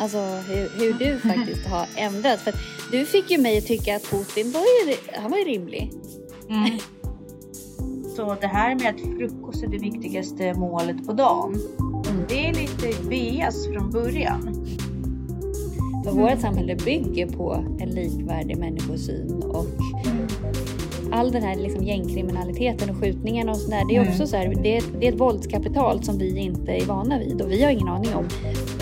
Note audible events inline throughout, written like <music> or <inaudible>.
Alltså hur, hur du faktiskt har ändrats. För du fick ju mig att tycka att Putin var ju, han var ju rimlig. Mm. Så det här med att frukost är det viktigaste målet på dagen. Mm. Det är lite BS från början. För vårt samhälle bygger på en likvärdig människosyn och all den här liksom gängkriminaliteten och skjutningarna och sådär. Det är Mm. också så här, det är, det är ett våldskapital som vi inte är vana vid och vi har ingen aning om.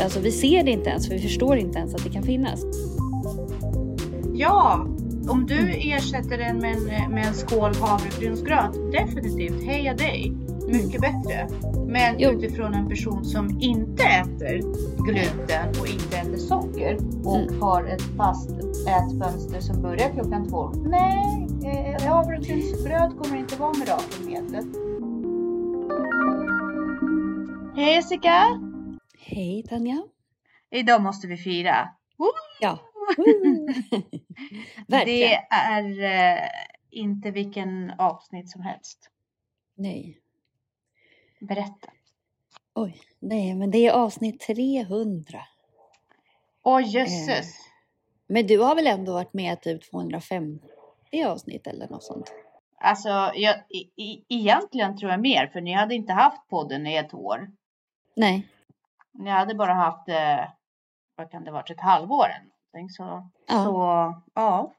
Alltså vi ser det inte ens för vi förstår inte ens att det kan finnas. Ja, om du ersätter den med en, med en skål havregrynsgröt, definitivt heja dig. Mycket bättre. Men Jo. utifrån en person som inte äter gluten och inte äter socker och Mm. har ett fast ätfönster som börjar klockan 12. Nej, eh, havregrynsgröt kommer inte vara mirakelmedlet. Hej Jessica! Hej Tanja. Idag måste vi fira. Ja. Woo! <laughs> <laughs> Verkligen. Det är eh, inte vilken avsnitt som helst. Nej. Berätta. Oj. Nej, men det är avsnitt 300. Åh jösses! Men du har väl ändå varit med typ 250 avsnitt eller något sånt? Alltså, jag, i, i, egentligen tror jag mer, för ni hade inte haft podden i ett år. Nej. Ni hade bara haft, eh, vad kan det varit, ett halvår eller någonting. Så, Ja. så ja.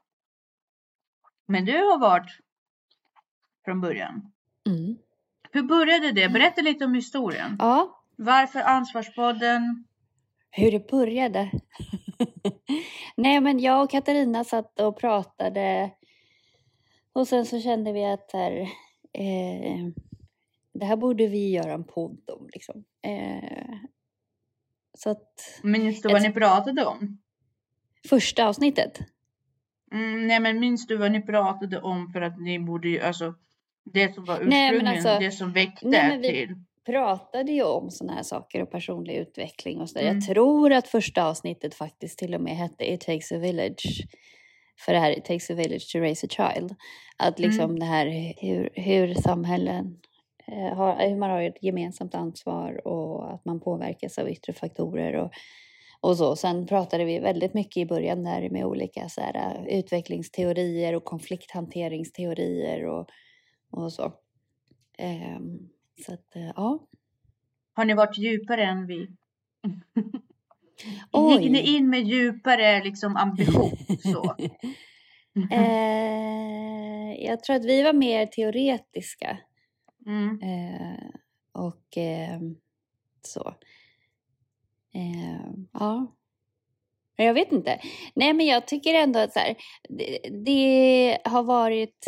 Men du har varit från början. Mm. Hur började det? Berätta lite om historien. Ja, Varför Ansvarspodden? hur det började. <laughs> Nej, men jag och Katarina satt och pratade och sen så kände vi att här, eh, det här borde vi göra en podd om. Liksom. Eh, så att Minns du vad ni pratade om? första avsnittet. Mm, nej men minns du vad ni pratade om för att ni borde ju, alltså det som var Nej, ursprungligen, alltså- det som väckte Nej, men vi- till. pratade ju om såna här saker och personlig utveckling och så där. Mm. Jag tror att första avsnittet faktiskt till och med hette It takes a village. För det här It takes a village to raise a child. Att liksom Mm. det här hur, hur samhällen har, hur man har ett gemensamt ansvar och att man påverkas av yttre faktorer och, och så. Sen pratade vi väldigt mycket i början där med olika så här, eh, utvecklingsteorier och konflikthanteringsteorier och, och så. Ehm, så att, eh, ja. Har ni varit djupare än vi? <laughs> Oj. Gick ni in med djupare liksom ambition så? <laughs> Eh, jag tror att vi var mer teoretiska. Mm. Eh, och eh, så. Eh, ja. Jag vet inte. Nej, men jag tycker ändå att så här, det, det har varit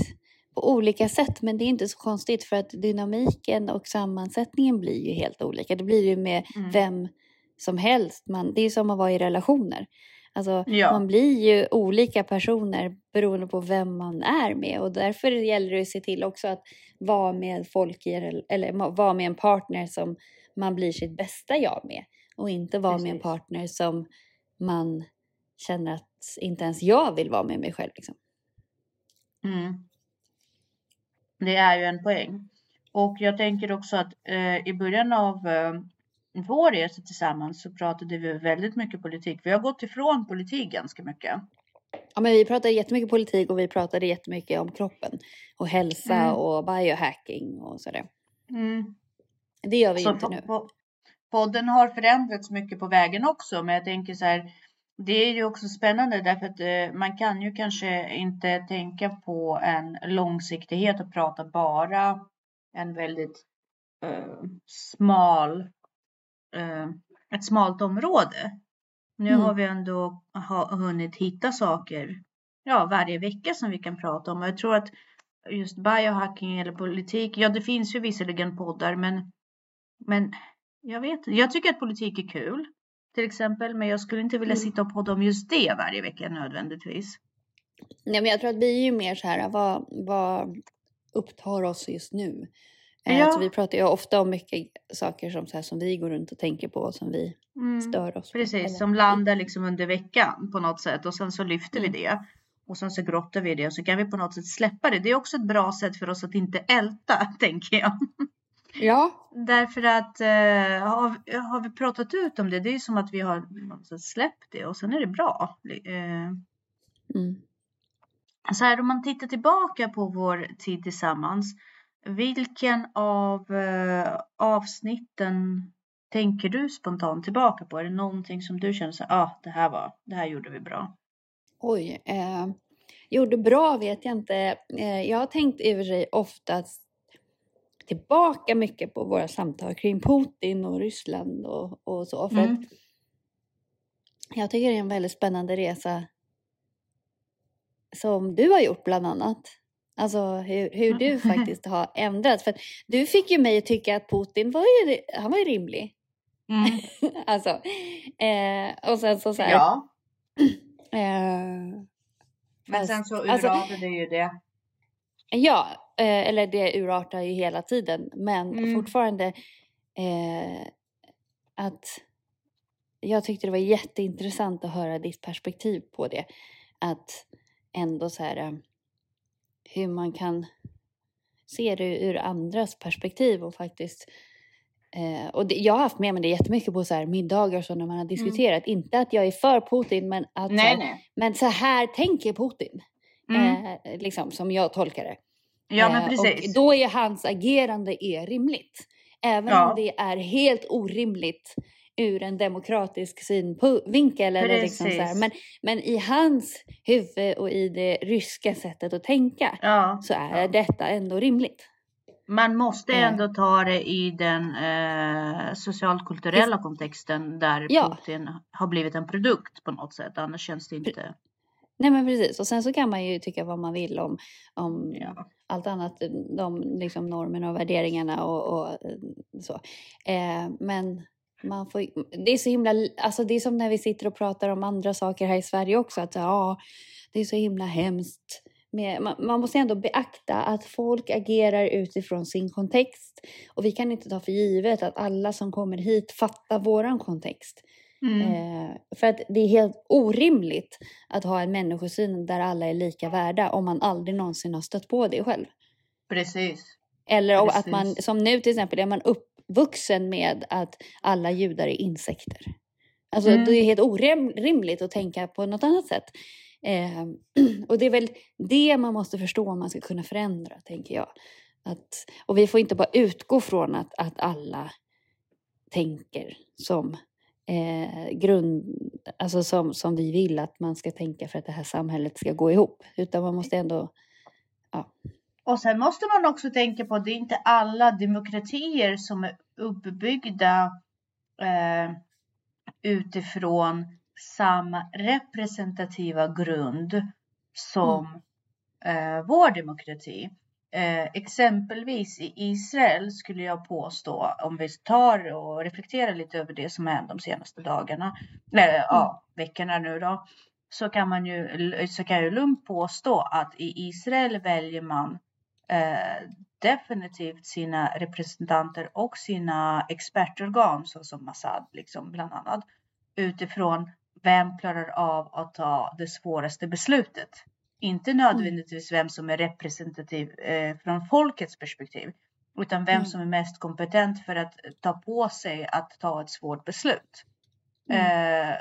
på olika sätt, men det är inte så konstigt för att dynamiken och sammansättningen blir ju helt olika. Det blir ju med Mm. vem som helst. Man, det är som att vara i relationer. Alltså, Ja. Man blir ju olika personer beroende på vem man är med och därför gäller det att se till också att vara med folk i, eller vara med en partner som man blir sitt bästa jag med och inte vara med en Precis. partner som man känner att inte ens jag vill vara med mig själv. Liksom. Mm. Det är ju en poäng. Och jag tänker också att eh, i början av eh, vår resa tillsammans så pratade vi väldigt mycket politik. Vi har gått ifrån politik ganska mycket. Ja, men vi pratade jättemycket politik och vi pratade jättemycket om kroppen och hälsa Mm. och biohacking och sådär. Mm. Det gör vi Så inte nu. po- po- podden har förändrats mycket på vägen också, men jag tänker så här. Det är ju också spännande därför att eh, man kan ju kanske inte tänka på en långsiktighet och prata bara en väldigt eh, smal, ett smalt område. Nu Mm. har vi ändå hunnit hitta saker ja, varje vecka som vi kan prata om. Och jag tror att just biohacking eller politik, ja det finns ju visserligen poddar men, men jag vet. Jag tycker att politik är kul till exempel, men jag skulle inte vilja Mm. sitta och podda om just det varje vecka nödvändigtvis. Nej, men jag tror att vi är ju mer så här, vad, vad upptar oss just nu? Eh, Ja. Så vi pratar ju ofta om mycket saker som, så här, som vi går runt och tänker på och som vi Mm. stör oss på. Precis, som landar liksom under veckan på något sätt och sen så lyfter Mm. vi det. Och sen så grottar vi det och så kan vi på något sätt släppa det. Det är också ett bra sätt för oss att inte älta, <laughs> tänker jag. Ja. Därför att eh, har, har vi pratat ut om det, det är som att vi har släppt det och sen är det bra. Eh, Mm. så här, om man tittar tillbaka på vår tid tillsammans, vilken av eh, avsnitten tänker du spontant tillbaka på? Är det någonting som du känner så ah, det här var, det här gjorde vi bra? Oj. Eh, gjorde bra vet jag inte. Eh, jag har tänkt i och för sig oftast tillbaka mycket på våra samtal kring Putin och Ryssland och, och så. För Mm. att jag tycker det är en väldigt spännande resa som du har gjort bland annat. Alltså hur, hur du <laughs> faktiskt har ändrats. För du fick ju mig att tycka att Putin var ju, han var ju rimlig. Mm. <laughs> alltså, eh, och sen så, så här, Ja, <clears throat> eh, men sen så alltså- urartade ju det. Ja, eh, eller det urartar ju hela tiden. Men Mm. fortfarande eh, att jag tyckte det var jätteintressant att höra ditt perspektiv på det. Att ändå så här eh, hur man kan se det ur andras perspektiv och faktiskt Eh, och det, jag har haft med mig det jättemycket på så här middagar så när man har diskuterat. Inte att jag är för Putin men att så Nej, här, nej. men så här tänker Putin. Mm. Eh, liksom som jag tolkar det. Ja, men Eh, precis. Och då är hans agerande är rimligt. Även Ja. om det är helt orimligt ur en demokratisk synvinkel. Eller liksom så här. Precis. Men, men i hans huvud och i det ryska sättet att tänka Ja, så är ja. detta ändå rimligt. Man måste Eh. ändå ta det i den eh, socialkulturella kontexten där Ja. Putin har blivit en produkt på något sätt. Annars känns det inte... Nej men precis. Och sen så kan man ju tycka vad man vill om, om Ja. allt annat, de liksom normerna och värderingarna och, och eh, så. Eh, men man får, det är så himla, alltså det är som när vi sitter och pratar om andra saker här i Sverige också, att ja, det är så himla hemskt. Med, man, man måste ändå beakta att folk agerar utifrån sin kontext och vi kan inte ta för givet att alla som kommer hit fattar våran kontext. Mm. Eh, för att det är helt orimligt att ha en människosyn där alla är lika värda om man aldrig någonsin har stött på det själv. Precis. Eller om att man, Precis. som nu till exempel, är man uppvuxen med att alla judar är insekter. Alltså Mm. det är helt orimligt att tänka på något annat sätt. Eh, <clears throat> och det är väl det man måste förstå om man ska kunna förändra, tänker jag. Att, och vi får inte bara utgå från att, att alla tänker som eh, grund, alltså som, som vi vill att man ska tänka för att det här samhället ska gå ihop. Utan man måste ändå, Och sen måste man också tänka på att det är inte alla demokratier som är uppbyggda eh, utifrån samma representativa grund som eh, vår demokrati. Eh, exempelvis i Israel skulle jag påstå, om vi tar och reflekterar lite över det som hänt de senaste dagarna, eller ja, veckorna nu då, så kan man ju, så kan ju lugnt påstå att i Israel väljer man eh, definitivt sina representanter och sina expertorgan såsom Mossad liksom bland annat utifrån vem klarar av att ta det svåraste beslutet. Inte nödvändigtvis vem som är representativ eh, från folkets perspektiv utan vem Mm. som är mest kompetent för att ta på sig att ta ett svårt beslut. Mm. Eh,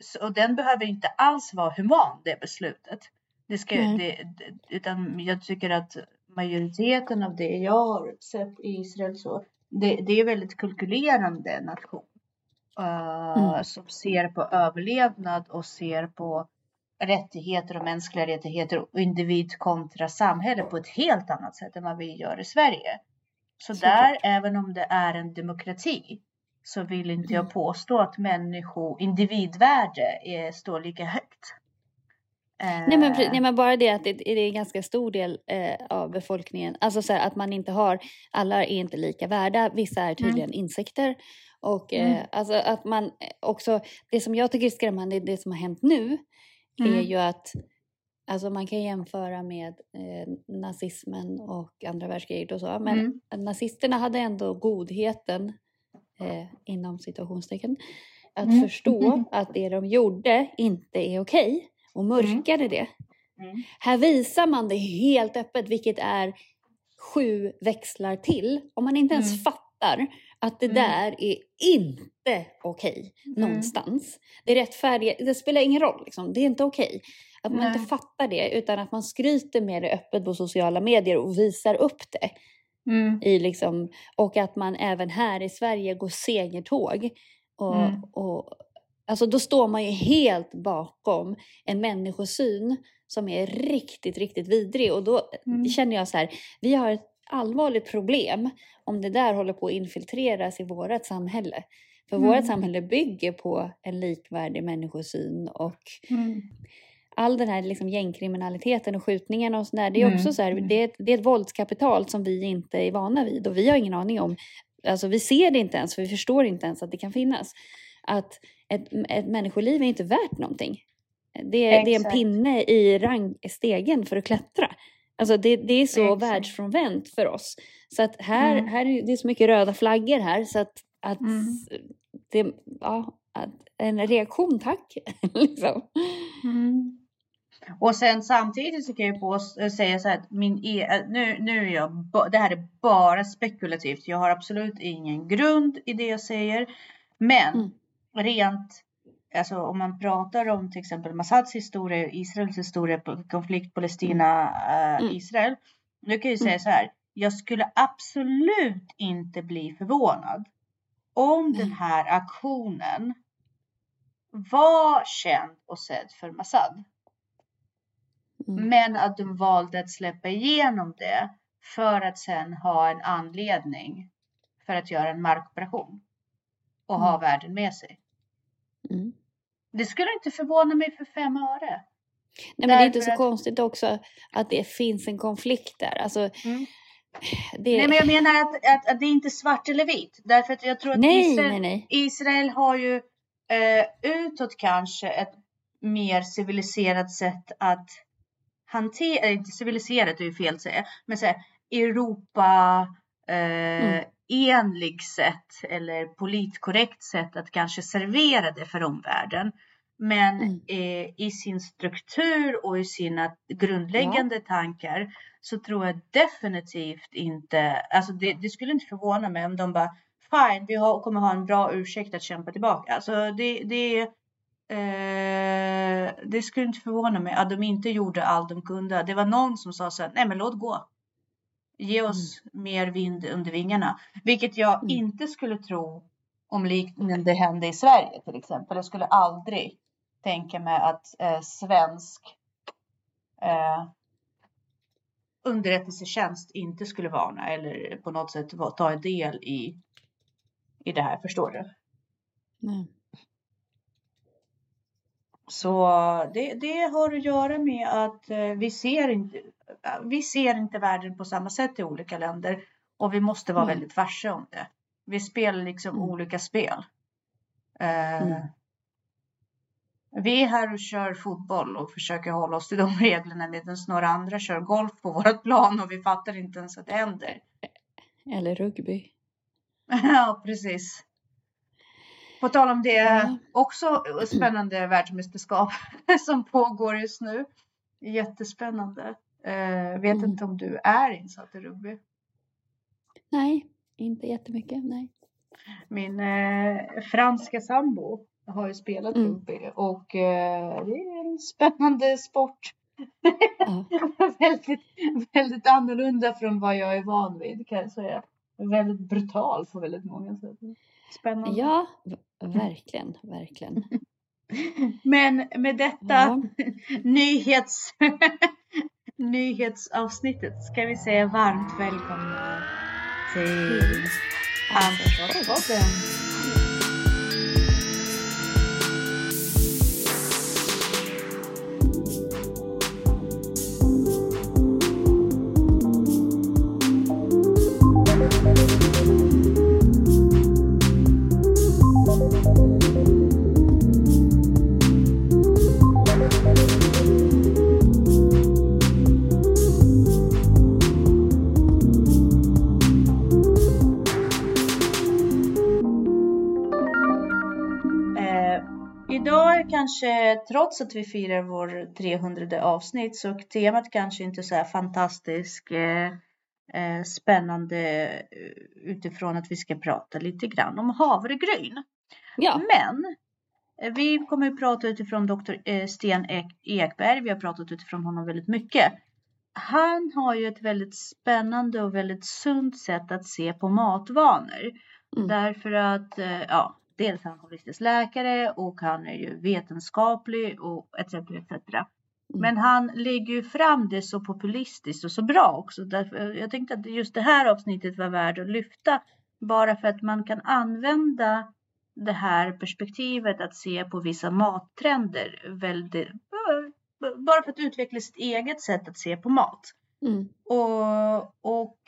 så, och den behöver inte alls vara human det beslutet. Det ska, det, det, utan jag tycker att majoriteten av det jag har sett i Israel så det, det är väldigt kalkylerande nation. eh, Mm. Som ser på överlevnad och ser på rättigheter och mänskliga rättigheter och individ kontra samhälle på ett helt annat sätt än vad vi gör i Sverige. Så Såklart. där, även om det är en demokrati, så vill inte jag Mm. påstå att människo, individvärde är, står lika högt. Nej men, Eh, nej men bara det att det, det är en ganska stor del eh, av befolkningen, alltså så här, att man inte har, alla är inte lika värda, vissa är tydligen insekter. Och eh, Mm. alltså att man också, det som jag tycker är skrämmande, det som har hänt nu, är Mm. ju att Alltså man kan jämföra med eh, nazismen och andra världskriget och så. Men Mm. nazisterna hade ändå godheten, eh, inom situationstecken, att Mm. förstå <laughs> att det de gjorde inte är okej och mörkade det. Mm. Här visar man det helt öppet, vilket är sju växlar till, om man inte ens Mm. fattar att det Mm. där är inte okej Mm. någonstans. Det rättfärdiga, det spelar ingen roll, liksom. det är inte okej. Att man Nej. inte fattar det utan att man skryter med det öppet på sociala medier och visar upp det. Mm. I liksom, och att man även här i Sverige går segertåg. Och, Mm. och, alltså då står man ju helt bakom en människosyn som är riktigt, riktigt vidrig. Och då Mm. känner jag så här, vi har ett allvarligt problem om det där håller på att infiltreras i vårt samhälle. För Mm. vårt samhälle bygger på en likvärdig människosyn och Mm. all den här liksom gängkriminaliteten och skjutningarna och sådär, det är Mm, också så här, mm. det, är ett, det är ett våldskapital som vi inte är vana vid och vi har ingen aning om, alltså vi ser det inte ens för vi förstår inte ens att det kan finnas. Att ett, ett människoliv är inte värt någonting. Det, är- det är en pinne i rangstegen för att klättra. Alltså det, det är så Exakt. världsfrånvänt för oss. Så att här, Mm. här är det är så mycket röda flaggor här så att, att Mm. det, ja, en reaktion tack. <laughs> liksom. Mm. Och sen samtidigt så kan jag på säga så här att min e äh, nu, nu är jag, det här är bara spekulativt. Jag har absolut ingen grund i det jag säger. Men Mm. Rent, alltså om man pratar om till exempel Massads historia, Israels historia, konflikt Palestina, eh, Mm. Nu kan jag säga Mm. så här. Jag skulle absolut inte bli förvånad om den här aktionen var känd och sedd för Mossad. Mm. Men att de valde att släppa igenom det för att sen ha en anledning för att göra en markoperation. Och ha Mm. världen med sig. Mm. Det skulle inte förvåna mig för fem öre. Nej, men det är inte så att- konstigt också att det finns en konflikt där. Alltså, Mm. <sighs> det... Nej men jag menar att, att, att det är inte svart eller vitt. Därför att jag tror att nej, Israel, nej, nej. Israel har ju eh, utåt kanske ett mer civiliserat sätt att hantera, inte civiliserat är ju fel att säga, men så här, Europa eh, Mm. Enlig sätt eller politkorrekt sätt att kanske servera det för omvärlden. Men Mm. eh, i sin struktur och i sina grundläggande tankar så tror jag definitivt inte, alltså det, det skulle inte förvåna mig om de bara fine, vi har, kommer ha en bra ursäkt att kämpa tillbaka. Alltså det, det, eh, det skulle inte förvåna mig att de inte gjorde allt de kunde. Det var någon som sa så här, nej men låt gå. Ge oss mer vind under vingarna. Vilket jag Mm. inte skulle tro om liknande hände i Sverige till exempel. Jag skulle aldrig tänka mig att eh, svensk eh, underrättelsetjänst inte skulle varna eller på något sätt ta del i, i det här. Förstår du? Nej. Så det, det har att göra med att eh, vi ser inte, vi ser inte världen på samma sätt i olika länder och vi måste vara Mm. väldigt varse om det. Vi spelar liksom Mm. olika spel. Mm. Vi är här och kör fotboll och försöker hålla oss till de <laughs> reglerna medan några andra kör golf på vårt plan och vi fattar inte ens att det händer. Eller rugby. <laughs> Ja, precis. På tal om det, också spännande världsmästerskap <laughs> som pågår just nu. Jättespännande. Eh, vet Mm. inte om du är insatt i rugby. Nej, inte jättemycket. Nej. Min eh, franska sambo har ju spelat Mm. rugby och eh, det är en spännande sport. Ja. <laughs> väldigt, väldigt annorlunda från vad jag är van vid kan jag säga. Väldigt brutal på väldigt många sätt. Spännande. ja, verkligen, verkligen. <laughs> Men med detta Ja. <laughs> nyhets, nyhetsavsnittet ska vi säga varmt välkomna till Ansvarspodden. Kanske, trots att vi firar vår 300 avsnitt, så temat kanske inte så här fantastisk eh, eh, spännande eh, utifrån att vi ska prata lite grann om havregryn. Ja. Men eh, vi kommer att prata utifrån Dr. Sten Ek- Ekberg. Vi har pratat utifrån honom väldigt mycket. Han har ju ett väldigt spännande och väldigt sunt sätt att se på matvanor. Mm. Därför att, ja, dels är han holistisk läkare och han är ju vetenskaplig och etc. etc. Men han lägger ju fram det så populistiskt och så bra också. Därför, jag tänkte att just det här avsnittet var värt att lyfta. Bara för att man kan använda det här perspektivet att se på vissa mattrender väldigt, bara för att utveckla sitt eget sätt att se på mat. Mm. Och, och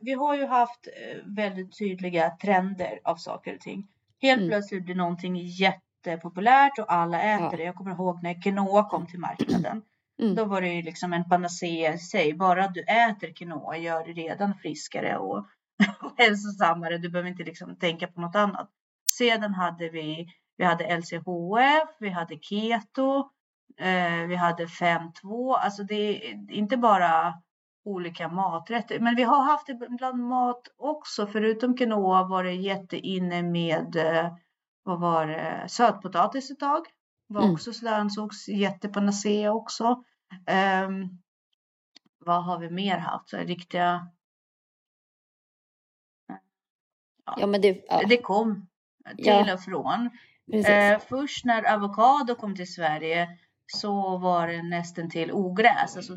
vi har ju haft eh, väldigt tydliga trender av saker och ting. Helt Mm. plötsligt blir någonting jättepopulärt och alla äter Ja. det. Jag kommer ihåg när quinoa kom till marknaden. Mm. Då var det ju liksom en panacea i sig. Bara att du äter quinoa gör dig redan friskare och, <laughs> och hälsosammare. Du behöver inte liksom tänka på något annat. Sedan hade vi, vi hade LCHF, vi hade keto, eh, vi hade 5.2. Alltså det är inte bara olika maträtter. Men vi har haft det bland mat också. Förutom quinoa var det jätteinne med, eh, vad var det, sötpotatis ett tag. Var Mm. också sådär ansågs jättepanacea också. Ehm, vad har vi mer haft? Så riktiga, Ja, men det, ja, det kom till Ja. och från. Eh, först när avokado kom till Sverige så var det nästan till ogräs. Alltså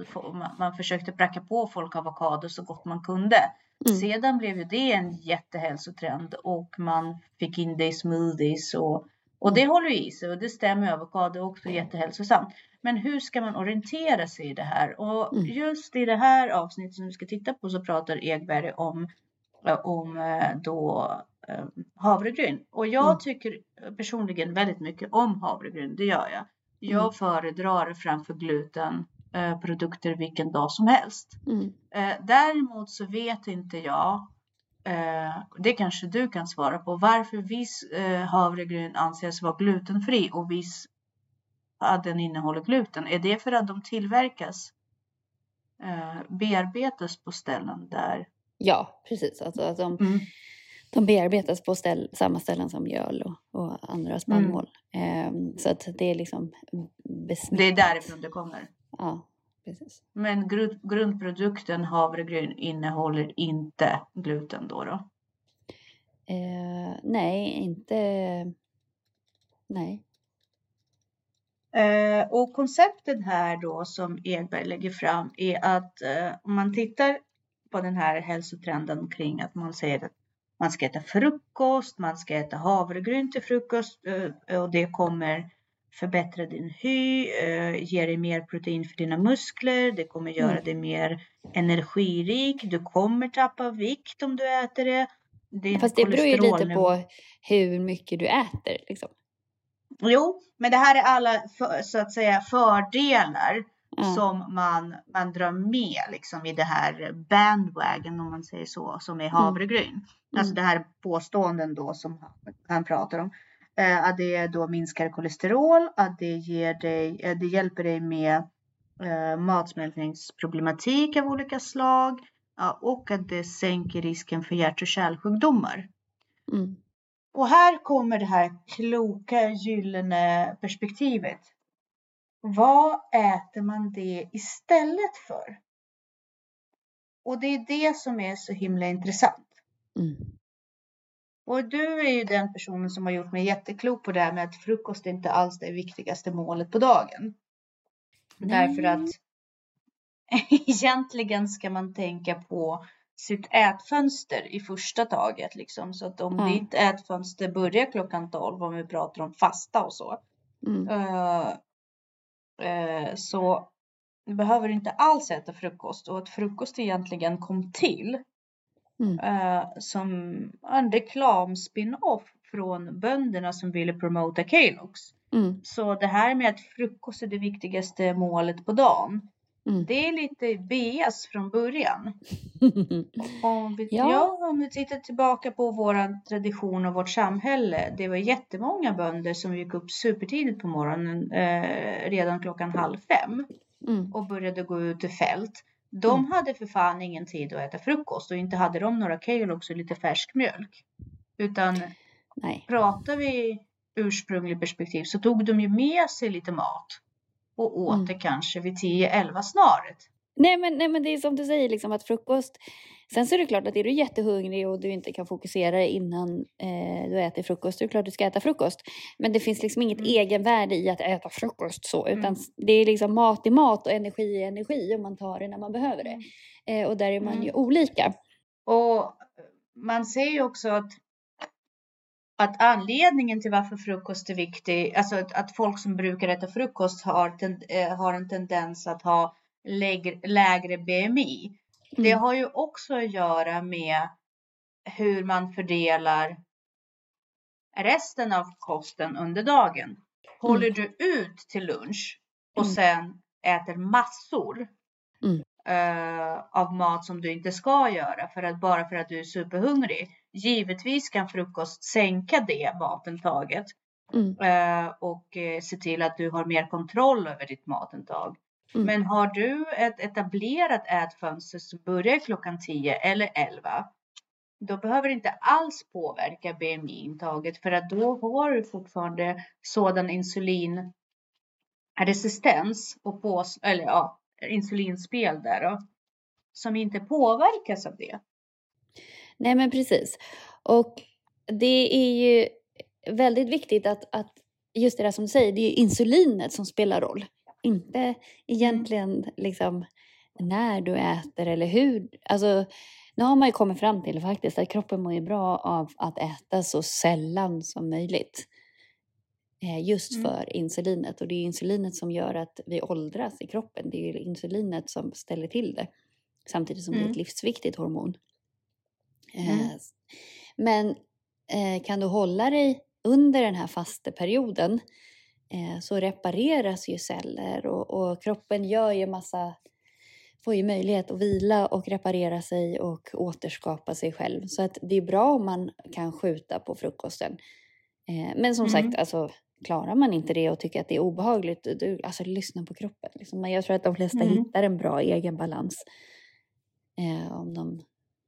man försökte pracka på folk avokado så gott man kunde. Mm. Sedan blev ju det en jättehälsotrend och man fick in det i smoothies och, och det håller ju i sig och det stämmer. Avokado är också jättehälsosamt. Men hur ska man orientera sig i det här? Och Mm. just i det här avsnittet som vi ska titta på så pratar Egberg om, eh, om eh, då eh, havregryn. Och jag Mm. tycker personligen väldigt mycket om havregryn. Det gör jag. Jag Mm. föredrar framför gluten eh, vilken dag som helst. Mm. Eh, däremot så vet inte jag, eh, det kanske du kan svara på, varför viss eh, havregryn anses vara glutenfri och viss att den innehåller gluten. Är det för att de tillverkas, eh, bearbetas på ställen där? Ja, precis. Alltså, att de, de bearbetas på ställ, samma ställen som mjöl och, och andra spannmål. Ehm, så att det är liksom besmittat. Det är därifrån det kommer. Ja, precis. Men grund, grundprodukten havregryn innehåller inte gluten då? då? Eh, nej, inte... Nej. Eh, och konceptet här då som Egberg lägger fram är att eh, om man tittar på den här hälsotrenden kring att man säger att man ska äta frukost, man ska äta havregryn till frukost och det kommer förbättra din hy, ge dig mer protein för dina muskler, det kommer göra Mm. dig mer energirik, du kommer tappa vikt om du äter det. Din Fast det beror ju lite på hur mycket du äter. Liksom. Jo, men det här är alla för, så att säga fördelar Ja. som man, man drar med liksom i det här bandwagon om man säger så, som är havregryn. Alltså det här påståenden då som han, han pratar om. Eh, att det då minskar kolesterol, att det ger dig, eh, det hjälper dig med eh, matsmältningsproblematik av olika slag ja, och att det sänker risken för hjärt och kärlsjukdomar. Mm. Och här kommer det här kloka gyllene perspektivet. Vad äter man det istället för? Och det är det som är så himla intressant. Mm. Och du är ju den personen som har gjort mig jätteklok på det här med att frukost är inte alls det viktigaste målet på dagen. Därför Nej. att <laughs> egentligen ska man tänka på sitt ätfönster i första taget. Liksom. Så att om Ja. ditt ätfönster börjar klockan 12, om vi pratar om fasta och så, Mm. Eh, så behöver du inte alls äta frukost. Och att frukost egentligen kom till Mm. eh, som en reklamspin-off från bönderna som ville promota Kellogg's. Mm. Så det här med att frukost är det viktigaste målet på dagen. Mm. Det är lite BS från början. <laughs> Om vi, Ja. ja. om vi tittar tillbaka på vår tradition och vårt samhälle. Det var jättemånga bönder som gick upp supertidigt på morgonen, eh, redan klockan halv fem Mm. och började gå ut i fält. De Mm. hade för fan ingen tid att äta frukost och inte hade de några Kellogg's och lite färsk mjölk. Utan Nej. pratar vi ursprungligt perspektiv så tog de ju med sig lite mat och åt Mm. det kanske vid 10-11 snaret. Nej men, nej men det är som du säger, liksom att frukost... Sen så är det klart att är du jättehungrig och du inte kan fokusera innan eh, du äter frukost, då är det klart du ska äta frukost. Men det finns liksom inget Mm. egenvärde i att äta frukost så, utan Mm. det är liksom mat i mat och energi i energi om man tar det när man behöver det. Eh, och där är man Mm. ju olika. Och man ser ju också att, att anledningen till varför frukost är viktig, alltså att, att folk som brukar äta frukost har, ten, eh, har en tendens att ha lägre, lägre BMI. Det Mm. har ju också att göra med hur man fördelar resten av kosten under dagen. Håller du ut till lunch och Mm. sen äter massor Mm. eh, av mat som du inte ska göra för att bara för att du är superhungrig. Givetvis kan frukost sänka det matintaget Mm. eh, och eh, se till att du har mer kontroll över ditt matintag. Mm. Men har du ett etablerat ätfönster som börjar klockan 10 eller 11 då behöver det inte alls påverka BMI-intaget för att då har du fortfarande sådan insulinresistens och på, eller ja, insulinspel där då, som inte påverkas av det. Nej men precis. Och det är ju väldigt viktigt att, att just det där som du säger, det är ju insulinet som spelar roll. Inte egentligen liksom när du äter eller hur. Alltså, nu har man ju kommit fram till faktiskt att kroppen mår ju bra av att äta så sällan som möjligt. Eh, Just Mm. för insulinet. Och det är insulinet som gör att vi åldras i kroppen. Det är ju insulinet som ställer till det. Samtidigt som det är Mm. ett livsviktigt hormon. Mm. Eh, Men eh, kan du hålla dig under den här fasteperioden eh, så repareras ju celler och, och kroppen gör ju massa, får ju möjlighet att vila och reparera sig och återskapa sig själv. Så att det är bra om man kan skjuta på frukosten. Men som Mm. sagt, alltså, klarar man inte det och tycker att det är obehagligt, du, alltså lyssna på kroppen. Liksom. Jag tror att de flesta Mm. hittar en bra egen balans eh, om de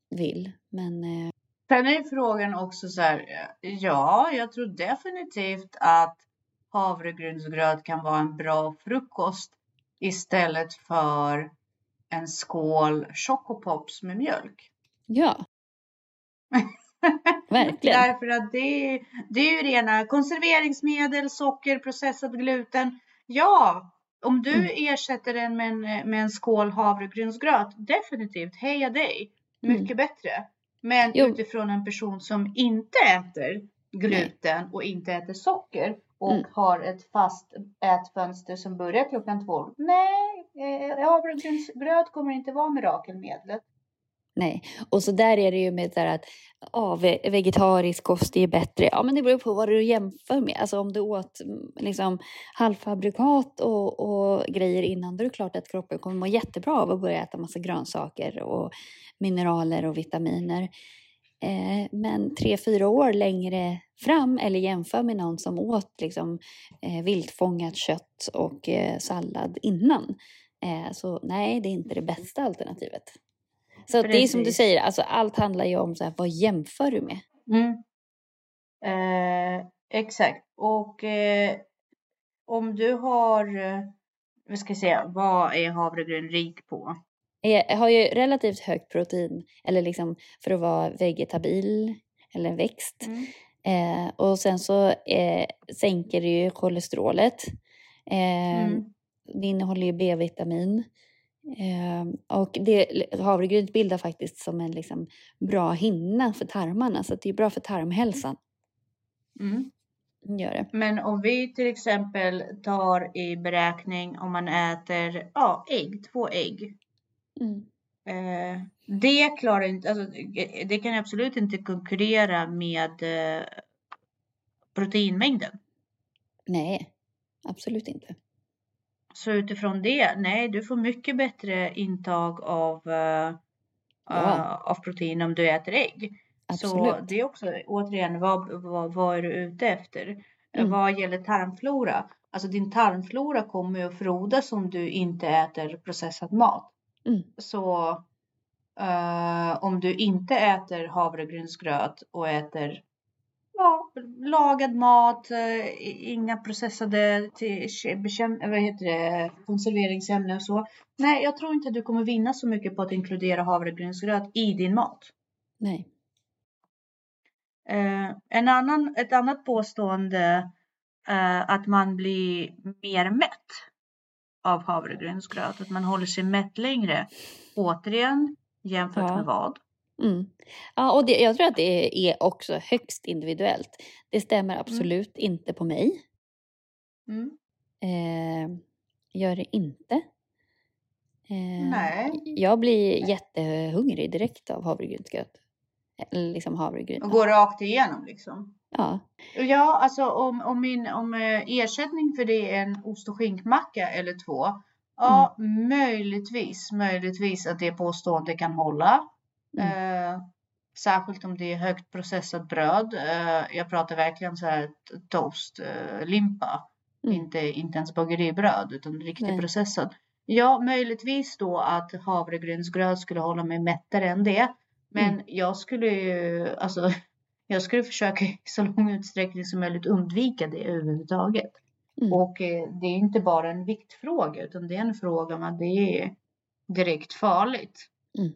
vill. Men eh, Sen är frågan också så här, eh, ja, jag tror definitivt att havregrynsgröt kan vara en bra frukost istället för en skål chocopops med mjölk. ja, <laughs> verkligen. Därför att det, det är ju rena konserveringsmedel, socker, processad gluten. Ja, om du Mm. ersätter den med en, med en skål havregrynsgröt, definitivt, heja dig. Mm. Mycket bättre. Men Jo. utifrån en person som inte äter gluten och inte äter socker och Mm. har ett fast ätfönster som börjar klockan 12. Nej, eh, havregrynsgröt kommer inte vara mirakelmedlet. Nej, och så där är det ju med så att ja, vegetarisk kost är bättre. Ja, men det beror på vad du jämför med. Alltså om du åt mm, liksom halvfabrikat och, och grejer innan, då är det klart att kroppen kommer må jättebra av att börja äta massa grönsaker och mineraler och vitaminer. Eh, men tre, fyra år längre fram eller jämför med någon som åt liksom, eh, viltfångat kött och eh, sallad innan. Eh, så nej, det är inte det bästa alternativet. Så att det är som du Precis. säger, alltså allt handlar ju om så här, vad jämför du med? Mm. Eh, exakt. Och eh, om du har, eh, vad ska jag säga, vad är havregryn rik på? Jag har ju relativt högt protein, eller liksom för att vara vegetabil eller växt. Mm. Eh, och sen så eh, sänker det ju kolesterolet. Eh, Mm. Det innehåller ju B-vitamin. Eh, och det, havregrynet bildar faktiskt som en liksom bra hinna för tarmarna, så det är bra för tarmhälsan. Mm. Gör det. Men om vi till exempel tar i beräkning om man äter ja, ägg, två ägg. Mm. Eh, det klarar inte, alltså, det kan absolut inte konkurrera med eh, proteinmängden. Nej, absolut inte. Så utifrån det, nej, du får mycket bättre intag av, eh, Ja. eh, av protein om du äter ägg. Så Absolut. det är också återigen, vad, vad, vad är du ute efter? Eh, Mm. Vad gäller tarmflora? Alltså din tarmflora kommer ju att frodas om du inte äter processad mat. Mm. Så eh, om du inte äter havregrynsgröt och äter lagad mat, eh, inga processade bekäm- vad heter det, konserveringsämnen och så. Nej, jag tror inte att du kommer vinna så mycket på att inkludera havregrynsgröt i din mat. Nej. Eh, en annan, ett annat påstående eh, att man blir mer mätt av havregrynsgröt, att man håller sig mätt längre. Återigen, jämfört Ja. med vad? Mm. Ja, och det, jag tror att det är också högst individuellt. Det stämmer absolut inte på mig. Mm. Eh, gör det inte. Eh, Nej. Jag blir jättehungrig direkt av havregrynsgröt. Eller liksom havregryn. Och går rakt igenom liksom. Ja. Ja, alltså om, om, min, om eh, ersättning för det är en ost och skinkmacka eller två. Ja, möjligtvis, möjligtvis att det påståendet kan hålla. Mm. Eh, särskilt om det är högt processat bröd. Eh, jag pratar verkligen så här t- toast, eh, limpa. Mm. Inte, inte ens bageribröd utan riktigt Nej. processad. Ja, möjligtvis då att havregrynsgröt skulle hålla mig mättare än det. Men Mm. jag skulle ju, alltså, <laughs> jag skulle försöka i så lång utsträckning som möjligt undvika det överhuvudtaget. Mm. Och eh, det är inte bara en viktfråga utan det är en fråga om att det är direkt farligt. Mm.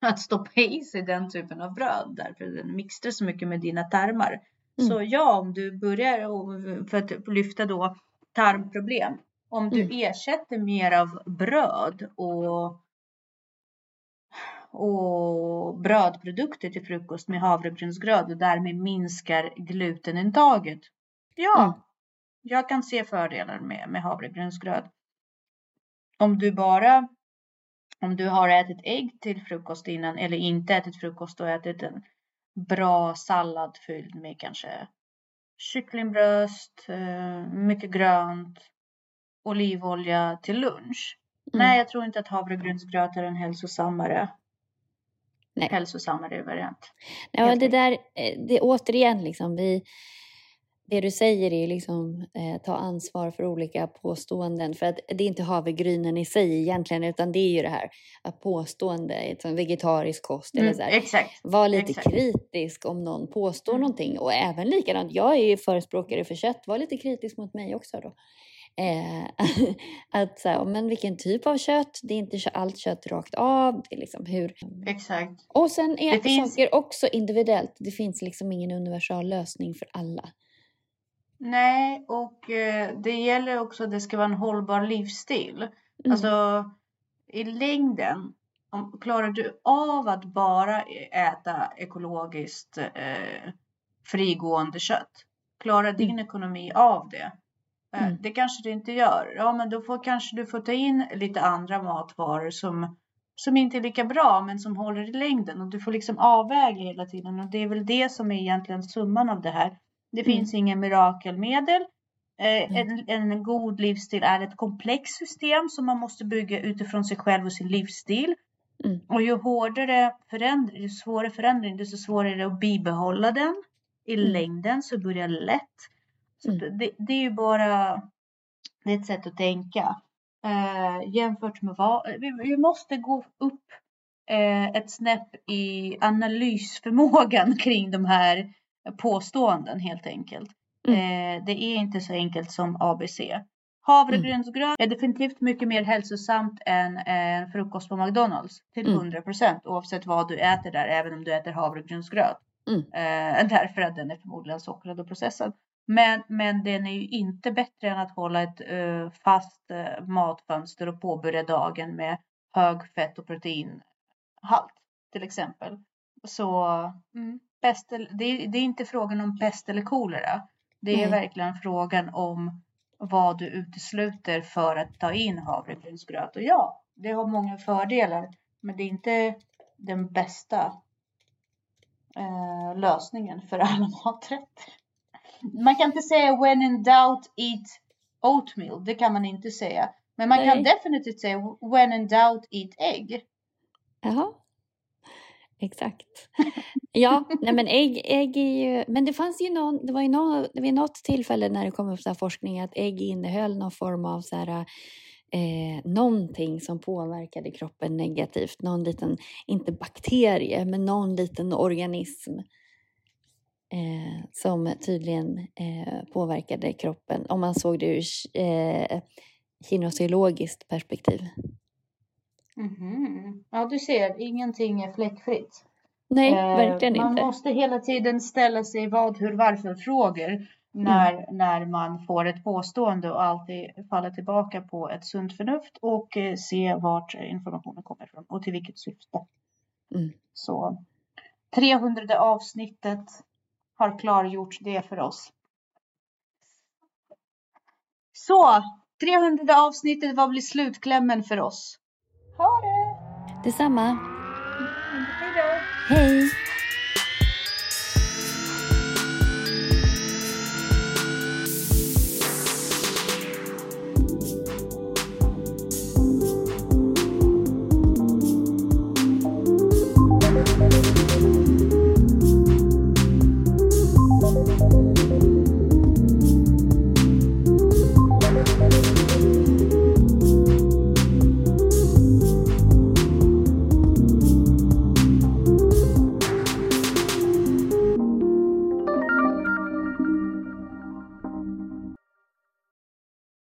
Att stoppa i sig den typen av bröd därför den mixtrar så mycket med dina tarmar. Mm. Så ja, om du börjar och- för att lyfta då tarmproblem. Om du Mm. ersätter mer av bröd och och brödprodukter till frukost med havregrynsgröt och därmed minskar glutenintaget. Ja, Mm. jag kan se fördelar med, med havregrynsgröt. Om du bara om du har ätit ägg till frukost innan eller inte ätit frukost och ätit en bra sallad fylld med kanske kycklingbröst, eh, mycket grönt, olivolja till lunch. Mm. Nej, jag tror inte att havregrynsgröt är en hälsosammare, Nej. hälsosammare variant. Ja, det där, eh, det återigen liksom, vi, det du säger är liksom eh, ta ansvar för olika påståenden. För att det är inte havregrynen i sig egentligen, utan det är ju det här att påstående, vegetarisk kost eller Mm, så här. exakt. Var lite exakt. kritisk om någon påstår Mm. någonting. Och även likadant, jag är ju förespråkare för kött. Var lite kritisk mot mig också då. Eh, <laughs> att så här, men vilken typ av kött? Det är inte allt kött rakt av. Det är liksom hur... Exakt. Och sen är Det finns- saker också individuellt. Det finns liksom ingen universal lösning för alla. Nej, och eh, det gäller också att det ska vara en hållbar livsstil. Mm. Alltså i längden, om, klarar du av att bara äta ekologiskt eh, frigående kött? Klarar din ekonomi av det? Eh, Mm. Det kanske det inte gör. Ja, men då får kanske du får ta in lite andra matvaror som, som inte är lika bra, men som håller i längden. Och du får liksom avväga hela tiden. Och det är väl det som är egentligen summan av det här. Det Mm. finns inga mirakelmedel. Eh, en, en god livsstil är ett komplext system som man måste bygga utifrån sig själv och sin livsstil. Mm. Och ju hårdare förändring, ju svårare förändring, desto svårare är det att bibehålla den. I Mm. längden så börjar det lätt. Så Mm. det, det är ju bara det är ett sätt att tänka. Eh, jämfört med vad, vi, vi måste gå upp eh, ett snäpp i analysförmågan <laughs> kring de här påståenden helt enkelt. Eh, det är inte så enkelt som ABC. Havregrynsgröt är definitivt mycket mer hälsosamt än en frukost på McDonalds. Till Mm. 100 procent oavsett vad du äter där, även om du äter havregrynsgröt. Mm. Eh, <laughs> därför att den är förmodligen sockrad och processad. Men, men den är ju inte bättre än att hålla ett eh, fast eh, matfönster och påbörja dagen med hög fett och proteinhalt till exempel. Så mm, pest, eller- det, är, det är inte frågan om pest eller kolera. Det är Nej. verkligen frågan om vad du utesluter för att ta in havregrynsgröt. Och ja, det har många fördelar. Men det är inte den bästa eh, lösningen för <laughs> alla maträtter. Man kan inte säga when in doubt eat oatmeal. Det kan man inte säga. Men man kan Nej. definitivt säga when in doubt eat egg. Jaha. Exakt. <laughs> Ja, nej men ägg, ägg är ju... Men det fanns ju någon... Det var ju någon, vid något tillfälle när det kom upp så forskning att ägg innehöll någon form av så här eh, någonting som påverkade kroppen negativt. Någon liten, inte bakterie, men någon liten organism eh, som tydligen eh, påverkade kroppen om man såg det ur eh, perspektiv. Mhm. Ja, du ser, ingenting är fläckfritt. Nej, Eh, verkligen man inte. måste hela tiden ställa sig vad, hur, varför frågor när, när man får ett påstående och alltid falla tillbaka på ett sunt förnuft och eh, se vart informationen kommer ifrån och till vilket syfte. Mm. Så 300 avsnittet har klargjort det för oss. Så 300 avsnittet, vad blir slutklämmen för oss? Ha det! Detsamma. Hej då! Hej!